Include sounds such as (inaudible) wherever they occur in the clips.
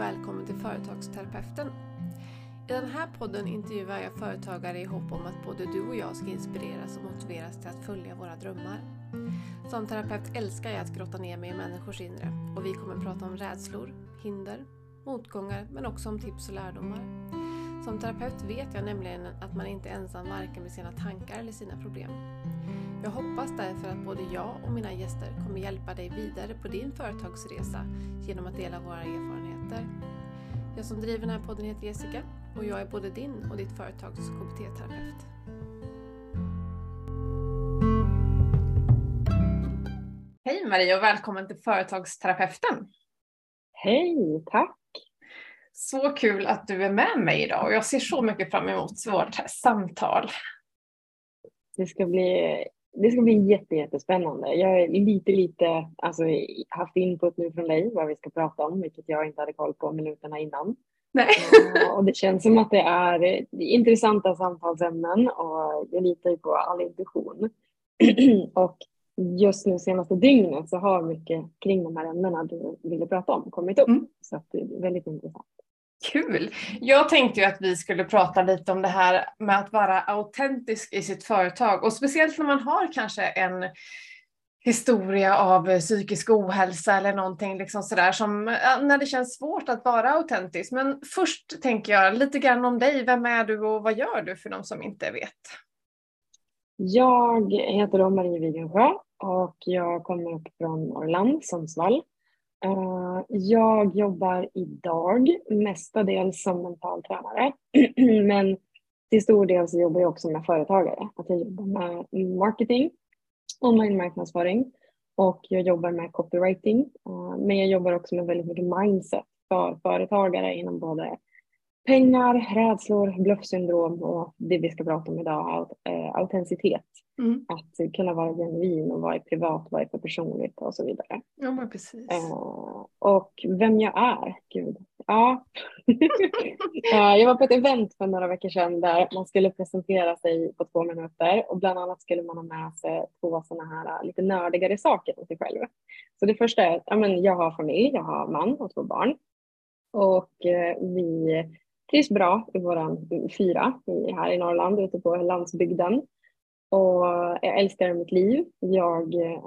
och välkommen till Företagsterapeuten. I den här podden intervjuar jag företagare i hopp om att både du och jag ska inspireras och motiveras till att följa våra drömmar. Som terapeut älskar jag att grotta ner mig i människors inre och vi kommer prata om rädslor, hinder, motgångar men också om tips och lärdomar. Som terapeut vet jag nämligen att man inte är ensam varken med sina tankar eller sina problem. Jag hoppas därför att både jag och mina gäster kommer hjälpa dig vidare på din företagsresa genom att dela våra erfarenheter. Jag som driver den här podden heter Jessica och jag är både din och ditt företags KBT-terapeut. Hej Marie och välkommen till Företagsterapeuten. Hej, tack. Så kul att du är med mig idag och jag ser så mycket fram emot vårt samtal. Det ska bli, det ska bli jätte, jättespännande. Jag är lite, lite alltså, haft input nu från dig vad vi ska prata om, vilket jag inte hade koll på minuterna innan. Nej. Och det känns som att det är intressanta samtalsämnen och jag litar ju på all intuition. (clears throat) och just nu senaste dygnet så har mycket kring de här ämnena du ville prata om kommit upp. Mm. Så att det är väldigt intressant. Kul! Jag tänkte ju att vi skulle prata lite om det här med att vara autentisk i sitt företag och speciellt när man har kanske en historia av psykisk ohälsa eller någonting liksom sådär som när det känns svårt att vara autentisk. Men först tänker jag lite grann om dig. Vem är du och vad gör du för de som inte vet? Jag heter Marie Wigensjö och jag kommer upp från Norrland, Sundsvall. Eh, jag jobbar idag mestadels som mental tränare, (clears throat) men till stor del så jobbar jag också med företagare. Att jag jobbar med marketing, online marknadsföring och jag jobbar med copywriting. Eh, men jag jobbar också med väldigt mycket mindset för företagare inom både pengar, rädslor, bluffsyndrom och det vi ska prata om idag, eh, autenticitet. Mm. Att kunna vara genuin och vad är privat, vad är för personligt och så vidare. Ja, men precis. Äh, och vem jag är, gud. Ja. äh, (laughs) jag var på ett event för några veckor sedan där man skulle presentera sig på två minuter och bland annat skulle man ha med sig två sådana här lite nördigare saker om sig själv. Så det första är att ja, men jag har familj, jag har man och två barn. Och vi trivs bra i våran fyra här i Norrland ute på landsbygden. Och jag älskar mitt liv. Jag äh,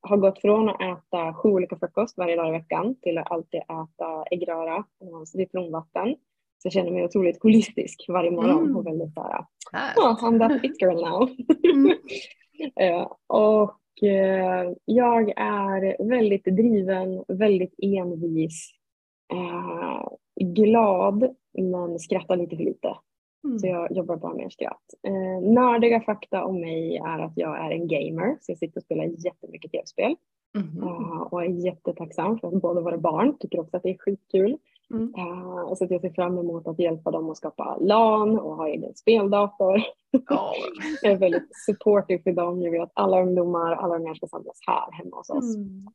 har gått från att äta sju olika frukost varje dag i veckan till att alltid äta äggröra och citronvatten. Så jag känner mig otroligt holistisk varje morgon mm. och väldigt såhär, ja, oh, I'm that (laughs) fit girl now. mm. uh, (laughs) och uh, jag är väldigt driven, väldigt envis, glad men skrattar lite för lite. Mm. Så jag jobbar bara med skratt. Eh, nördiga fakta om mig är att jag är en gamer, så jag sitter och spelar jättemycket tv-spel. Mm. Uh, och är jättetacksam för att båda våra barn tycker också att det är skitkul. Mm. Uh, så att jag ser fram emot att hjälpa dem att skapa LAN och ha egen speldator. Oh. (laughs) jag är väldigt supportive för dem. Jag vill att alla ungdomar, alla ungar ska samlas här hemma hos oss. Mm.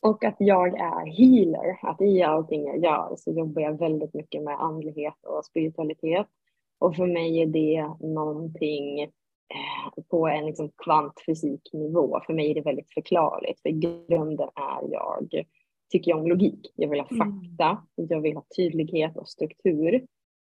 Och att jag är healer, att i allting jag gör så jobbar jag väldigt mycket med andlighet och spiritualitet. Och för mig är det någonting eh, på en liksom kvantfysiknivå. För mig är det väldigt förklarligt, för i grunden är jag, tycker jag om logik. Jag vill ha mm. fakta, mm. jag vill ha tydlighet och struktur.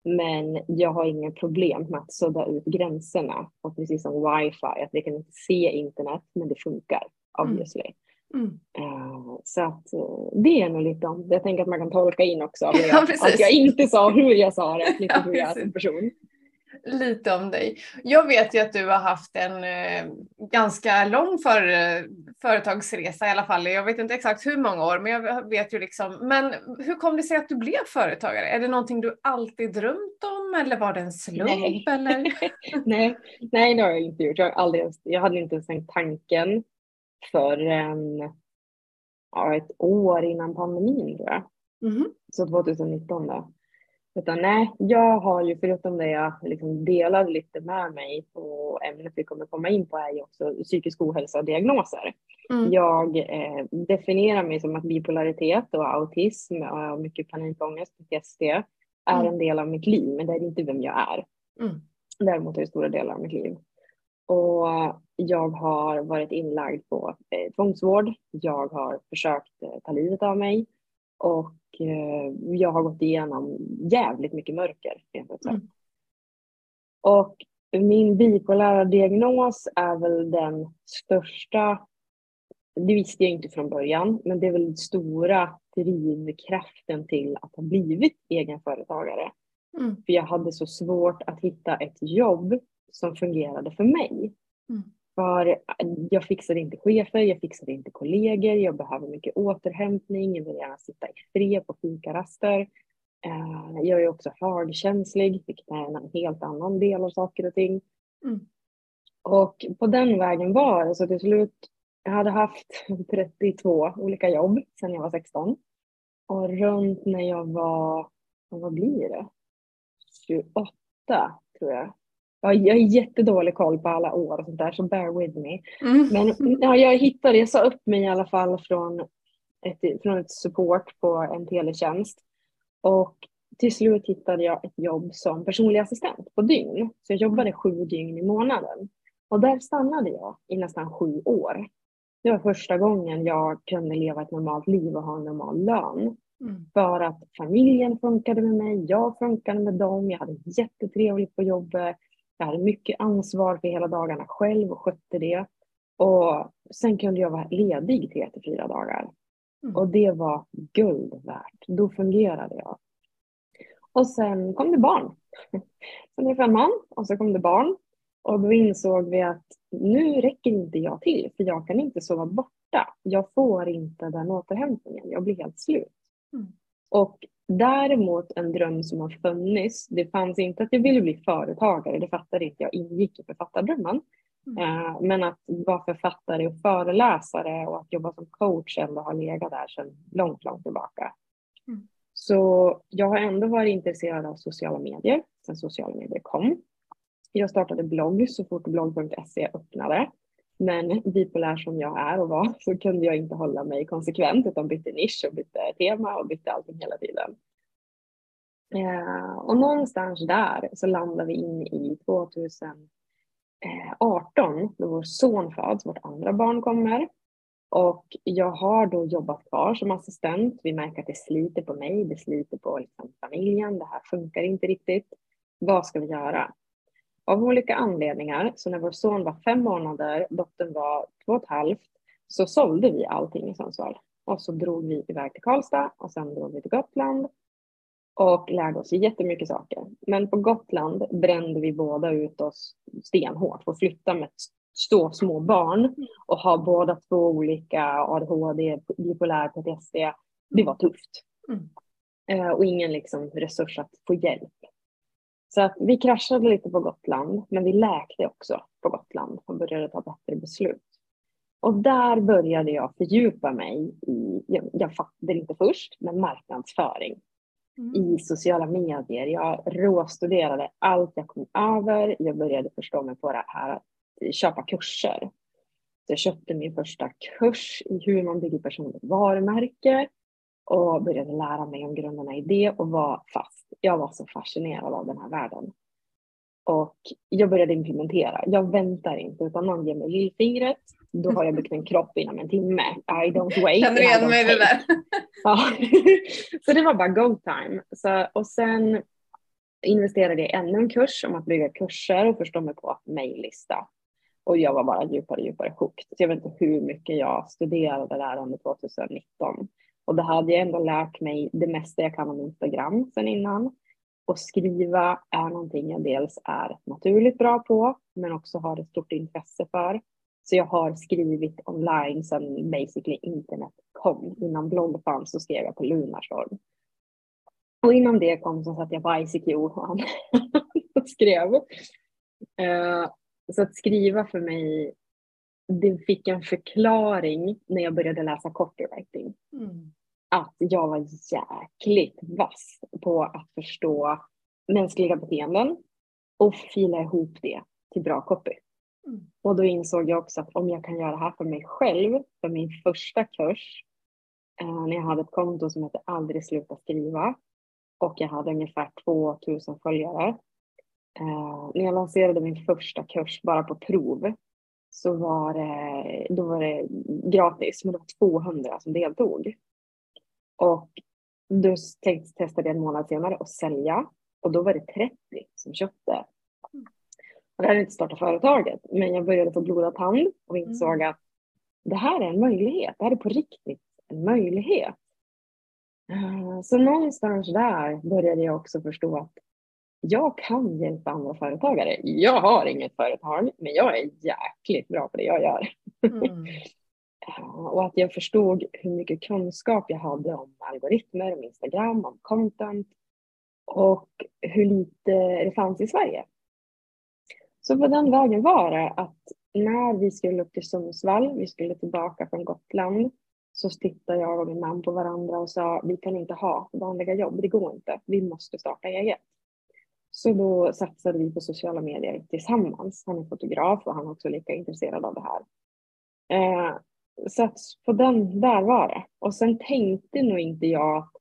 Men jag har inga problem med att sudda ut gränserna. Och precis som wifi, att vi kan inte se internet, men det funkar obviously. Mm. Mm. Uh, så att uh, det är nog lite om Jag tänker att man kan tolka in också (laughs) jag, ja, att jag inte sa hur jag sa det, (laughs) lite ja, hur jag är som person. Lite om dig. Jag vet ju att du har haft en eh, ganska lång för, företagsresa i alla fall. Jag vet inte exakt hur många år, men jag vet ju liksom. Men hur kom det sig att du blev företagare? Är det någonting du alltid drömt om eller var det en slump? Nej, eller? (laughs) nej, nej, det har jag inte gjort. Jag, aldrig, jag hade inte ens tänkt tanken förrän ja, ett år innan pandemin tror jag. Mm. Så 2019 då. Utan nej, jag har ju förutom det jag liksom delade lite med mig på ämnet vi kommer komma in på är ju också psykisk ohälsa och diagnoser. Mm. Jag eh, definierar mig som att bipolaritet och autism och mycket panikångest, PTSD, är mm. en del av mitt liv, men det är inte vem jag är. Mm. Däremot är det stora delar av mitt liv. Och jag har varit inlagd på eh, tvångsvård. Jag har försökt eh, ta livet av mig Och eh, jag har gått igenom jävligt mycket mörker. Mm. Och min bipolära diagnos är väl den största, det visste jag inte från början, men det är väl den stora drivkraften till att ha blivit egenföretagare. Mm. För jag hade så svårt att hitta ett jobb som fungerade för mig. Mm. För jag fixade inte chefer, jag fixade inte kollegor, jag behöver mycket återhämtning, jag vill gärna sitta i fred på fikaraster. Eh, jag är också högkänslig, vilket är en helt annan del av saker och ting. Mm. Och på den vägen var det, så till slut, jag hade haft 32 olika jobb sedan jag var 16. Och runt när jag var, vad blir det? 28 tror jag. Ja, jag har jättedålig koll på alla år och sånt där, så bear with me. Mm. Men ja, jag hittade, jag sa upp mig i alla fall från ett, från ett support på en teletjänst. Och till slut hittade jag ett jobb som personlig assistent på dygn. Så jag jobbade sju dygn i månaden. Och där stannade jag i nästan sju år. Det var första gången jag kunde leva ett normalt liv och ha en normal lön. Mm. För att familjen funkade med mig, jag funkade med dem, jag hade jättetrevligt på jobbet. Jag hade mycket ansvar för hela dagarna själv och skötte det. Och sen kunde jag vara ledig tre till fyra dagar. Mm. Och det var guld värt. Då fungerade jag. Och sen kom det barn. (laughs) Sen jag en man och så kom det barn. Och då insåg vi att nu räcker inte jag till, för jag kan inte sova borta. Jag får inte den återhämtningen, jag blir helt slut. Mm. Och däremot en dröm som har funnits, det fanns inte att jag ville bli företagare, det fattade inte jag ingick i författardrömmen. Mm. Eh, men att vara författare och föreläsare och att jobba som coach ändå har legat där sedan långt, långt tillbaka. Mm. Så jag har ändå varit intresserad av sociala medier sedan sociala medier kom. Jag startade blogg så fort blogg.se öppnade. Men bipolär som jag är och var så kunde jag inte hålla mig konsekvent utan bytte nisch och bytte tema och bytte allting hela tiden. Eh, och någonstans där så landade vi in i 2018 eh, då vår son föds, vårt andra barn kommer. Och jag har då jobbat kvar som assistent. Vi märker att det sliter på mig, det sliter på liksom familjen, det här funkar inte riktigt. Vad ska vi göra? Av olika anledningar, så när vår son var fem månader, dottern var två och ett halvt, så sålde vi allting i Sundsvall. Och så drog vi iväg till Karlstad och sen drog vi till Gotland och lärde oss jättemycket saker. Men på Gotland brände vi båda ut oss stenhårt för att flytta med stå små barn och ha båda två olika ADHD, bipolär, PTSD. Det var tufft. Mm. Eh, och ingen liksom resurs att få hjälp. Så att vi kraschade lite på Gotland, men vi läkte också på Gotland och började ta bättre beslut. Och där började jag fördjupa mig i, jag, jag fattade inte först, men marknadsföring mm. i sociala medier. Jag råstuderade allt jag kom över. Jag började förstå mig på det här att köpa kurser. Så jag köpte min första kurs i hur man bygger personligt varumärke och började lära mig om grunderna i det och var fast. Jag var så fascinerad av den här världen. Och jag började implementera. Jag väntar inte utan någon ger mig lillfingret. Då har jag byggt en kropp inom en timme. I don't wait. Känner igen mig det där? (laughs) ja. så det var bara go time. Så, och sen investerade jag i ännu en kurs om att bygga kurser och förstå mig på mejllista. Och jag var bara djupare och djupare hooked. Så jag vet inte hur mycket jag studerade där under 2019. Och det hade jag ändå lärt mig det mesta jag kan om Instagram sen innan. Och skriva är någonting jag dels är naturligt bra på, men också har ett stort intresse för. Så jag har skrivit online sedan basically internet kom. Innan blogg fanns så skrev jag på Lunarstorm. Och innan det kom så satt jag på ICQ och (laughs) skrev. Uh, så att skriva för mig, det fick en förklaring när jag började läsa copywriting. Mm att jag var jäkligt vass på att förstå mänskliga beteenden och fila ihop det till bra copy. Mm. Och då insåg jag också att om jag kan göra det här för mig själv, för min första kurs, eh, när jag hade ett konto som hette Aldrig sluta skriva och jag hade ungefär 2000 följare. Eh, när jag lanserade min första kurs bara på prov så var det, då var det gratis, men det var 200 som deltog. Och då testade jag en månad senare att sälja och då var det 30 som köpte. Och jag hade inte startat företaget, men jag började få blodad tand och insåg mm. att det här är en möjlighet. Det här är på riktigt en möjlighet. Eh, så någonstans där började jag också förstå att jag kan hjälpa andra företagare. Jag har inget företag, men jag är jäkligt bra på det jag gör. Mm. (laughs) och att jag förstod hur mycket kunskap jag hade om algoritmer, om Instagram, om content och hur lite det fanns i Sverige. Så på den vägen var det att när vi skulle upp till Sundsvall, vi skulle tillbaka från Gotland, så tittade jag och min man på varandra och sa vi kan inte ha vanliga jobb, det går inte, vi måste starta eget. Så då satsade vi på sociala medier tillsammans. Han är fotograf och han är också lika intresserad av det här. Eh, så att på den, där var det. Och sen tänkte nog inte jag att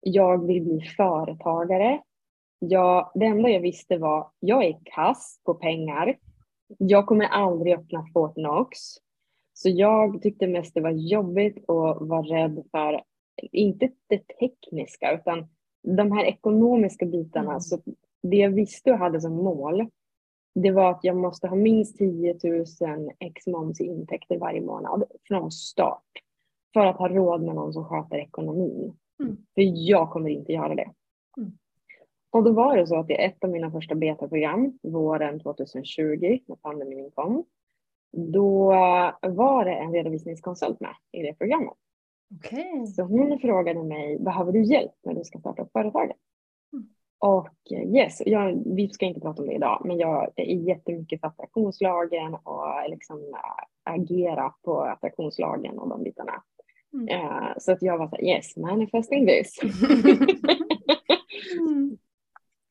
jag vill bli företagare. Jag, det enda jag visste var jag är kass på pengar. Jag kommer aldrig öppna Fortnox. Så jag tyckte mest det var jobbigt och var rädd för, inte det tekniska, utan de här ekonomiska bitarna. Mm. Så det jag visste och hade som mål, det var att jag måste ha minst 10 000 ex moms i intäkter varje månad från start. För att ha råd med någon som sköter ekonomin. Mm. För jag kommer inte göra det. Mm. Och då var det så att i ett av mina första betaprogram, våren 2020, när pandemin kom, då var det en redovisningskonsult med i det programmet. Okay. Så hon frågade mig, behöver du hjälp när du ska starta upp företaget? Och yes, jag, vi ska inte prata om det idag, men jag är jättemycket för attraktionslagen och liksom äh, agera på attraktionslagen och de bitarna. Mm. Uh, så att jag var så här, yes, manifesting this. (laughs) mm.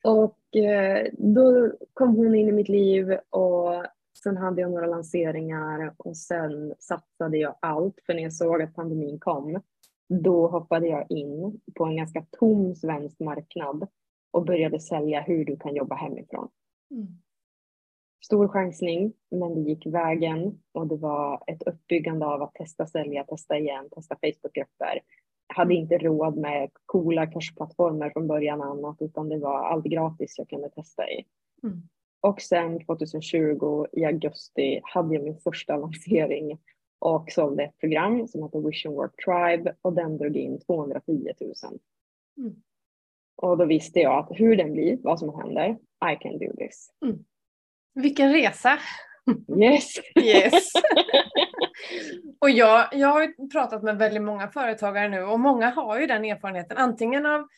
Och uh, då kom hon in i mitt liv och Sen hade jag några lanseringar och sen satsade jag allt för när jag såg att pandemin kom då hoppade jag in på en ganska tom svensk marknad och började sälja hur du kan jobba hemifrån. Mm. Stor chansning, men det gick vägen och det var ett uppbyggande av att testa sälja, testa igen, testa Facebookgrupper. Hade inte råd med coola kursplattformar från början annat utan det var allt gratis jag kunde testa i. Mm. Och sen 2020 i augusti hade jag min första lansering och sålde ett program som heter Vision Work Tribe och den drog in 210 000. Mm. Och då visste jag att hur den blir, vad som händer, I can do this. Mm. Vilken resa! Yes! yes. (laughs) och jag, jag har pratat med väldigt många företagare nu och många har ju den erfarenheten antingen av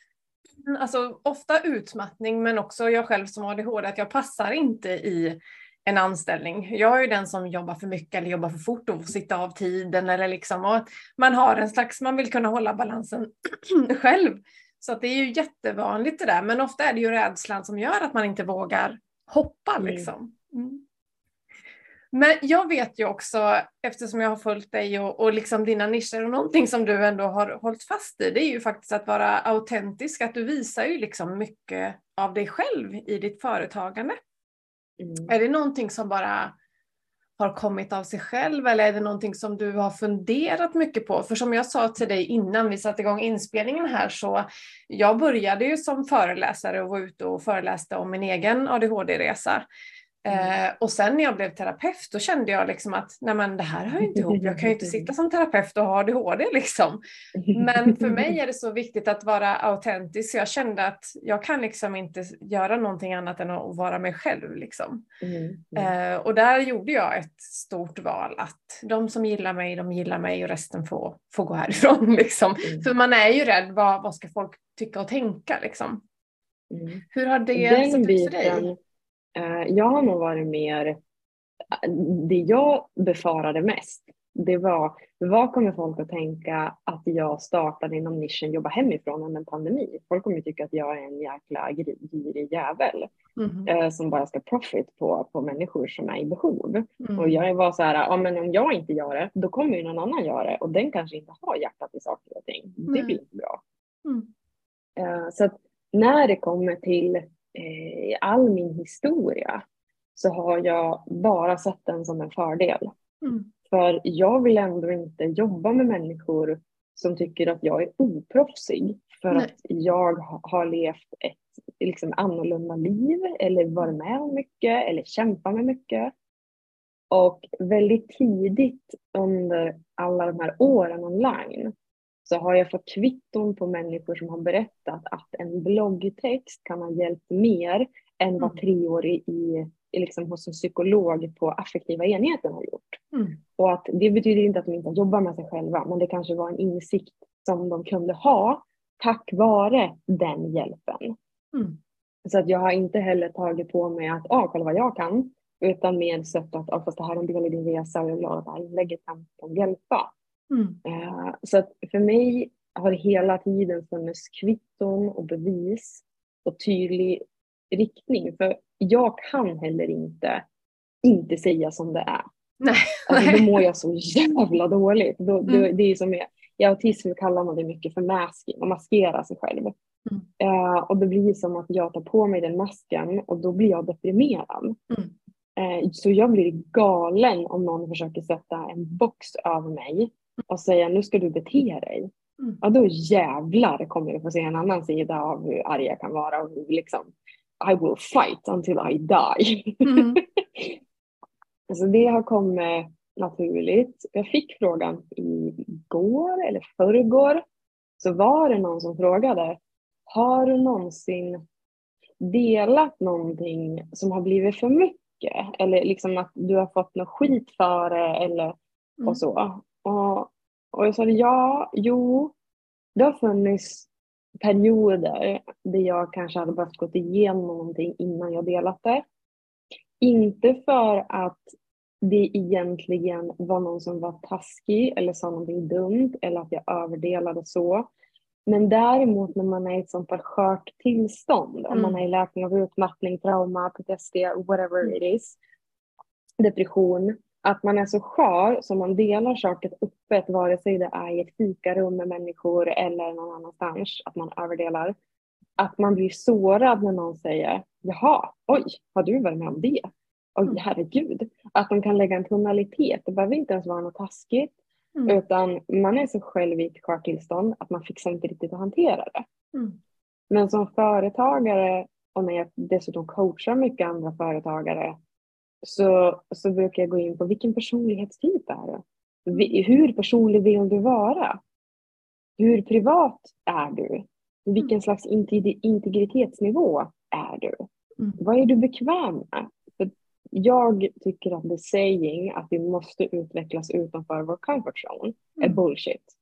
alltså, ofta utmattning men också jag själv som ADHD att jag passar inte i en anställning. Jag är ju den som jobbar för mycket eller jobbar för fort och får sitta av tiden eller liksom man har en slags, man vill kunna hålla balansen (clears throat) själv. Så att det är ju jättevanligt det där, men ofta är det ju rädslan som gör att man inte vågar hoppa mm. liksom. Mm. Men jag vet ju också, eftersom jag har följt dig och, och liksom dina nischer och någonting som du ändå har hållit fast i, det är ju faktiskt att vara autentisk, att du visar ju liksom mycket av dig själv i ditt företagande. Mm. Är det någonting som bara har kommit av sig själv eller är det någonting som du har funderat mycket på? För som jag sa till dig innan vi satte igång inspelningen här så jag började ju som föreläsare och var ute och föreläste om min egen ADHD-resa. Mm. Eh, och sen när jag blev terapeut då kände jag liksom att nej men det här hör inte ihop, jag kan ju inte sitta som terapeut och ha ADHD liksom. Men för mig är det så viktigt att vara autentisk, så jag kände att jag kan liksom inte göra någonting annat än att vara mig själv liksom. Mm. Mm. Eh, och där gjorde jag ett stort val att de som gillar mig, de gillar mig och resten får, får gå härifrån (laughs) liksom. För man är ju rädd, vad, vad ska folk tycka och tänka liksom. Hur har det Den sett ut för dig? Eh, jag har nog varit mer, det jag befarade mest, det var vad kommer folk att tänka att jag startade inom nischen jobba hemifrån under en pandemi? Folk kommer tycka att jag är en jäkla girig jävel mm. eh, som bara ska profit på, på människor som är i behov. Mm. Och jag var så här, ja men om jag inte gör det, då kommer ju någon annan göra det och den kanske inte har hjärtat i saker och ting. Det blir inte bra. Mm. Eh, så att när det kommer till i all min historia så har jag bara sett den som en fördel. Mm. För jag vill ändå inte jobba med människor som tycker att jag är oproffsig för Nej. att jag har levt ett liksom, annorlunda liv eller varit med om mycket eller kämpat med mycket. Och väldigt tidigt under alla de här åren online så har jag fått kvitton på människor som har berättat att en bloggtext kan ha hjälpt mer än vad mm. tre år i, i, liksom hos en psykolog på affektiva enheten har gjort. Mm. Och att det betyder inte att de inte jobbar med sig själva, men det kanske var en insikt som de kunde ha tack vare den hjälpen. Mm. Så att jag har inte heller tagit på mig att, ah, kolla vad jag kan, utan mer sett att, ah, fast det här är en del i din resa och jag är glad att det här inlägget kan, kan hjälpa. Mm. Uh, så att för mig har det hela tiden funnits kvitton och bevis och tydlig riktning. För jag kan heller inte inte säga som det är. Nej. Alltså, då (laughs) mår jag så jävla dåligt. Då, mm. då, det är som jag, I autism kallar man det mycket för masking, man maskerar sig själv. Mm. Uh, och det blir som att jag tar på mig den masken och då blir jag deprimerad. Mm. Uh, så jag blir galen om någon försöker sätta en box över mig och säga nu ska du bete dig. Mm. Ja då jävlar kommer jag få se en annan sida av hur arg jag kan vara och hur liksom I will fight until I die. Mm. (laughs) alltså det har kommit naturligt. Jag fick frågan igår eller förrgår så var det någon som frågade har du någonsin delat någonting som har blivit för mycket? Eller liksom att du har fått något skit för det eller mm. och så. Och, och jag sa ja, jo, det har funnits perioder där jag kanske hade behövt gå igenom någonting innan jag delat det. Inte för att det egentligen var någon som var taskig eller sa någonting dumt eller att jag överdelade så. Men däremot när man är i ett sånt här skört tillstånd, mm. om man är i läkning av utmattning, trauma, PTSD, whatever mm. it is, depression, att man är så skör som man delar saker öppet, vare sig det är i ett fikarum med människor eller någon annanstans, att man överdelar. Att man blir sårad när någon säger jaha, oj, har du varit med om det? Oj, mm. herregud. Att de kan lägga en tonalitet, det behöver inte ens vara något taskigt. Mm. Utan man är så själv i ett skört tillstånd att man fixar inte riktigt att hantera det. Mm. Men som företagare och när jag dessutom coachar mycket andra företagare så, så brukar jag gå in på vilken personlighetstyp är du? Hur personlig vill du vara? Hur privat är du? Vilken mm. slags integritetsnivå är du? Mm. Vad är du bekväm med? För jag tycker att the saying att vi måste utvecklas utanför vår comfort zone mm. är bullshit.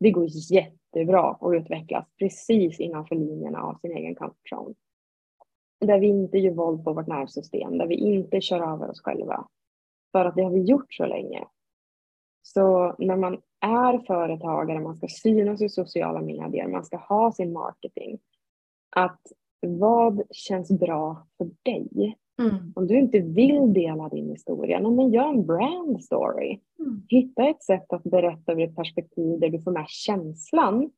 Det går jättebra att utvecklas precis innanför linjerna av sin egen comfort zone där vi inte gör våld på vårt nervsystem, där vi inte kör över oss själva. För att det har vi gjort så länge. Så när man är företagare, man ska synas i sociala medier, man ska ha sin marketing. Att vad känns bra för dig? Mm. Om du inte vill dela din historia, men gör en brand story. Mm. Hitta ett sätt att berätta ur ett perspektiv där du får med känslan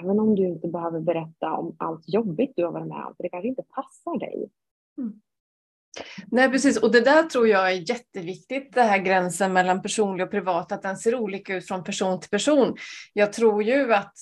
Även om du inte behöver berätta om allt jobbigt du har varit med om, för det kanske inte passar dig. Mm. Nej precis, och det där tror jag är jätteviktigt, den här gränsen mellan personlig och privat, att den ser olika ut från person till person. Jag tror ju att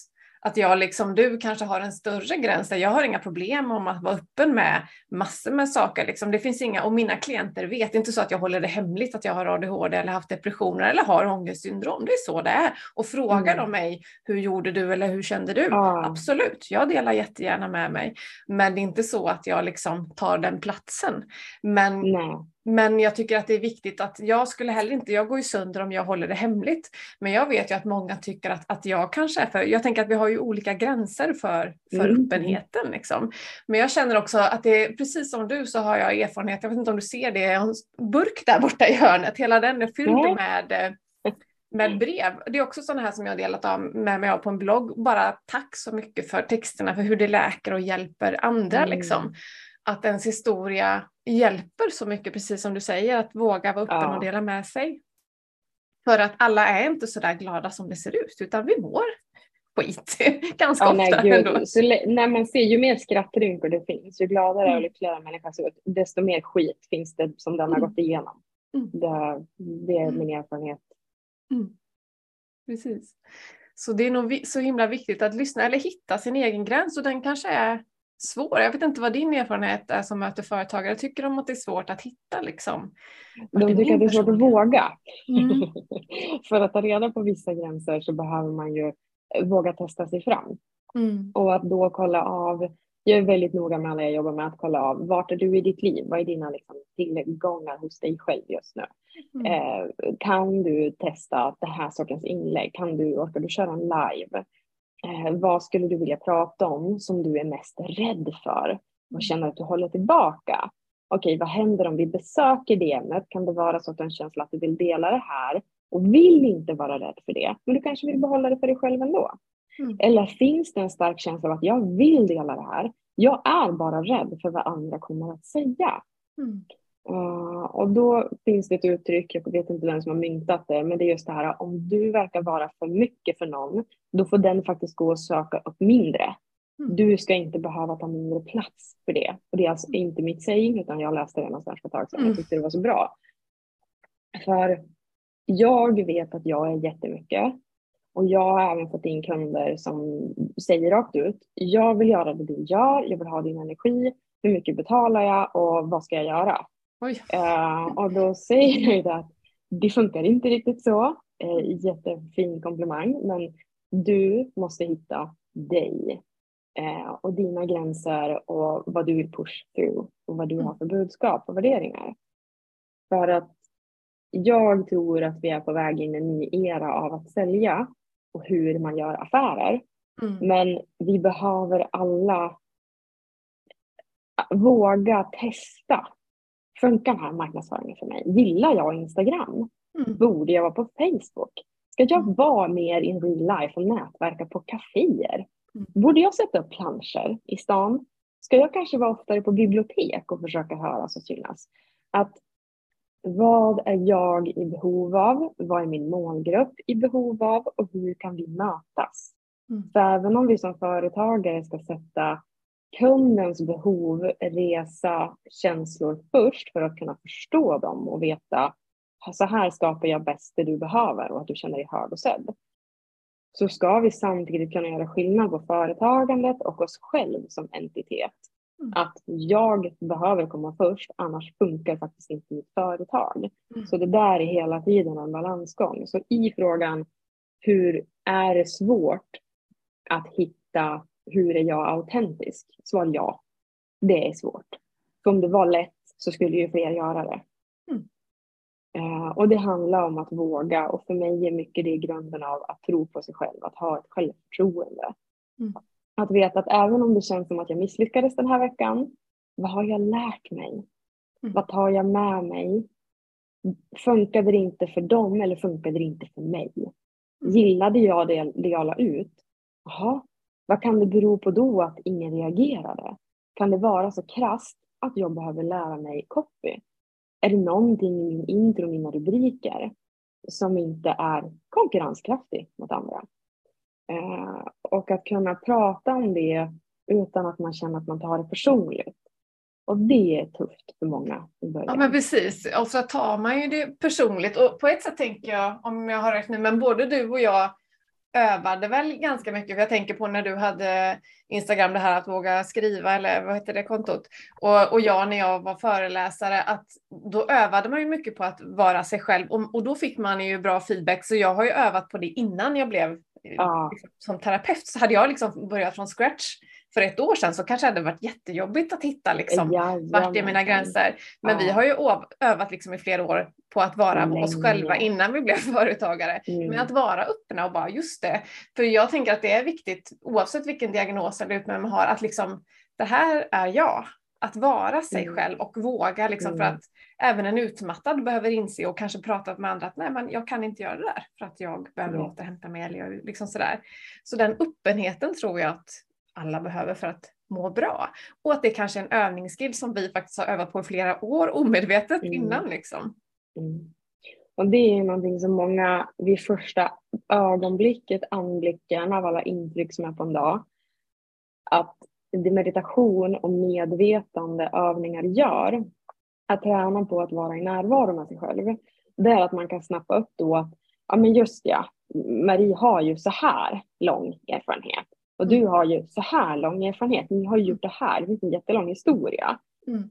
att jag liksom du kanske har en större gräns där jag har inga problem om att vara öppen med massor med saker. Liksom. Det finns inga, och mina klienter vet inte så att jag håller det hemligt att jag har ADHD eller haft depressioner eller har ångestsyndrom. Det är så det är. Och frågar mm. de mig, hur gjorde du eller hur kände du? Ah. Absolut, jag delar jättegärna med mig. Men det är inte så att jag liksom tar den platsen. Men Nej. Men jag tycker att det är viktigt att jag skulle heller inte, jag går ju sönder om jag håller det hemligt. Men jag vet ju att många tycker att, att jag kanske är för, jag tänker att vi har ju olika gränser för, för mm. öppenheten. Liksom. Men jag känner också att det är precis som du så har jag erfarenhet, jag vet inte om du ser det, jag har en burk där borta i hörnet, hela den är fylld mm. med (laughs) med brev. Det är också sådana här som jag har delat av med mig av på en blogg. Bara tack så mycket för texterna, för hur det läker och hjälper andra. Mm. Liksom att ens historia hjälper så mycket, precis som du säger, att våga vara öppen ja. och dela med sig. För att alla är inte så där glada som det ser ut, utan vi mår skit (laughs) ganska ja, ofta. Nej, ändå. Så, nej, man ser, ju mer skrattrynkor det finns, ju gladare mm. och lyckligare människa ser ut, desto mer skit finns det som den har mm. gått igenom. Mm. Det, det, är min erfarenhet. Mm. Precis. Så det är nog så himla viktigt att lyssna eller hitta sin egen gräns och den kanske är svår. Jag vet inte vad din erfarenhet är som möter företagare. Tycker de att det är svårt att hitta liksom? De tycker att det är svårt att våga. Mm. (laughs) För att ta reda på vissa gränser så behöver man ju våga testa sig fram. Mm. Och att då kolla av, jag är väldigt noga med alla jag jobbar med att kolla av, vart är du i ditt liv? Vad är dina liksom, tillgångar hos dig själv just nu? Mm. Eh, kan du testa det här sortens inlägg? Kan du, orkar du köra en live? Eh, vad skulle du vilja prata om som du är mest rädd för och känner att du håller tillbaka? Okej, vad händer om vi besöker det ämnet? Kan det vara så att du har en känsla att du vill dela det här och vill inte vara rädd för det, men du kanske vill behålla det för dig själv ändå? Mm. Eller finns det en stark känsla av att jag vill dela det här? Jag är bara rädd för vad andra kommer att säga. Mm. Uh, och då finns det ett uttryck, jag vet inte vem som har myntat det, men det är just det här om du verkar vara för mycket för någon, då får den faktiskt gå och söka upp mindre. Mm. Du ska inte behöva ta mindre plats för det. Och det är alltså inte mitt saying, utan jag läste det någonstans för ett tag sedan. Mm. Jag tyckte det var så bra. För jag vet att jag är jättemycket. Och jag har även fått in kunder som säger rakt ut, jag vill göra det du gör, jag vill ha din energi, hur mycket betalar jag och vad ska jag göra? Uh, och då säger jag att det funkar inte riktigt så. Uh, jättefin komplimang, men du måste hitta dig uh, och dina gränser och vad du vill push through och vad du mm. har för budskap och värderingar. För att jag tror att vi är på väg in i en ny era av att sälja och hur man gör affärer. Mm. Men vi behöver alla våga testa Funkar den här marknadsföringen för mig? Gillar jag Instagram? Mm. Borde jag vara på Facebook? Ska jag mm. vara mer in real life och nätverka på kaféer? Mm. Borde jag sätta upp planscher i stan? Ska jag kanske vara oftare på bibliotek och försöka höras och synas? Att vad är jag i behov av? Vad är min målgrupp i behov av? Och hur kan vi mötas? Mm. Så även om vi som företagare ska sätta kundens behov, resa, känslor först för att kunna förstå dem och veta så här skapar jag bäst det du behöver och att du känner dig hörd och sedd. Så ska vi samtidigt kunna göra skillnad på företagandet och oss själv som entitet. Mm. Att jag behöver komma först, annars funkar faktiskt inte mitt företag. Mm. Så det där är hela tiden en balansgång. Så i frågan hur är det svårt att hitta hur är jag autentisk? Svar ja. Det är svårt. För om det var lätt så skulle ju fler göra det. Mm. Uh, och det handlar om att våga och för mig är mycket det grunden av att tro på sig själv, att ha ett självförtroende. Mm. Att veta att även om det känns som att jag misslyckades den här veckan, vad har jag lärt mig? Mm. Vad tar jag med mig? Funkade det inte för dem eller funkade det inte för mig? Mm. Gillade jag det, det jag la ut? Jaha, vad kan det bero på då att ingen reagerade? Kan det vara så krasst att jag behöver lära mig copy? Är det någonting i min intro mina rubriker som inte är konkurrenskraftig mot andra? Eh, och att kunna prata om det utan att man känner att man tar det personligt. Och det är tufft för många i början. Ja men precis, och så tar man ju det personligt. Och på ett sätt tänker jag, om jag har rätt nu, men både du och jag övade väl ganska mycket. För jag tänker på när du hade Instagram, det här att våga skriva eller vad heter det kontot. Och, och jag när jag var föreläsare, att då övade man ju mycket på att vara sig själv och, och då fick man ju bra feedback. Så jag har ju övat på det innan jag blev ja. liksom, som terapeut. Så hade jag liksom börjat från scratch för ett år sedan så kanske det hade varit jättejobbigt att hitta liksom, ja, vart är mina gränser. Men ja. vi har ju övat liksom i flera år på att vara Länge. oss själva innan vi blev (laughs) företagare. Mm. Men att vara öppna och bara just det. För jag tänker att det är viktigt oavsett vilken diagnos eller utmaning man har att liksom det här är jag. Att vara sig mm. själv och våga liksom mm. för att även en utmattad behöver inse och kanske prata med andra att nej men jag kan inte göra det där för att jag behöver mm. återhämta mig eller liksom sådär. Så den öppenheten tror jag att alla behöver för att må bra. Och att det kanske är en övningsskill som vi faktiskt har övat på i flera år omedvetet mm. innan. Liksom. Mm. Och det är någonting som många vid första ögonblicket, anblicken av alla intryck som är på en dag, att det meditation och medvetande övningar gör, att träna på att vara i närvaro med sig själv, det är att man kan snappa upp då att, ja men just ja, Marie har ju så här lång erfarenhet och du Mm. har ju så här lång erfarenhet. Ni har ju gjort det här. Det finns en jättelång historia. Mm.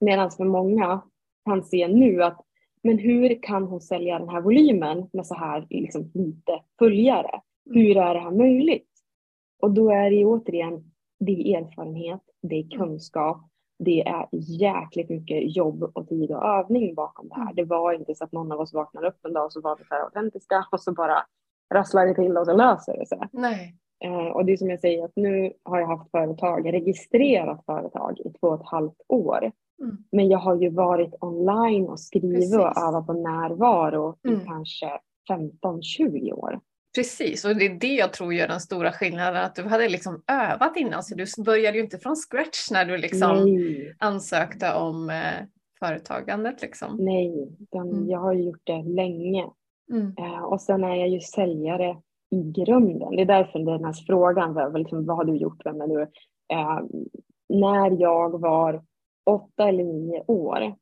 Medan för många kan se nu att men hur kan hon sälja den här volymen med så här liksom, lite följare? Hur är det här möjligt? Och då är det ju återigen, det är erfarenhet, det är kunskap, det är jäkligt mycket jobb och tid och övning bakom det här. Det var inte så att någon av oss vaknade upp en dag och så var vi så här autentiska och så bara rasslar det till och så löser det sig. Nej. Eh, och det är som jag säger att nu har jag haft företag, registrerat företag i två och ett halvt år. Mm. Men jag har ju varit online och skrivit och Precis. övat på närvaro Mm. i kanske 15-20 år. Precis, och det är det jag tror gör den stora skillnaden, att du hade liksom övat innan, så du började ju inte från scratch när du liksom Nej, ansökte om eh, företagandet. Liksom. nej. Utan Mm. Jag har ju gjort det länge. Mm. Eh, och sen är jag ju säljare i grunden. Det är därför den här frågan var liksom, vad har du gjort, vem är du? Eh, när jag var åtta eller nio år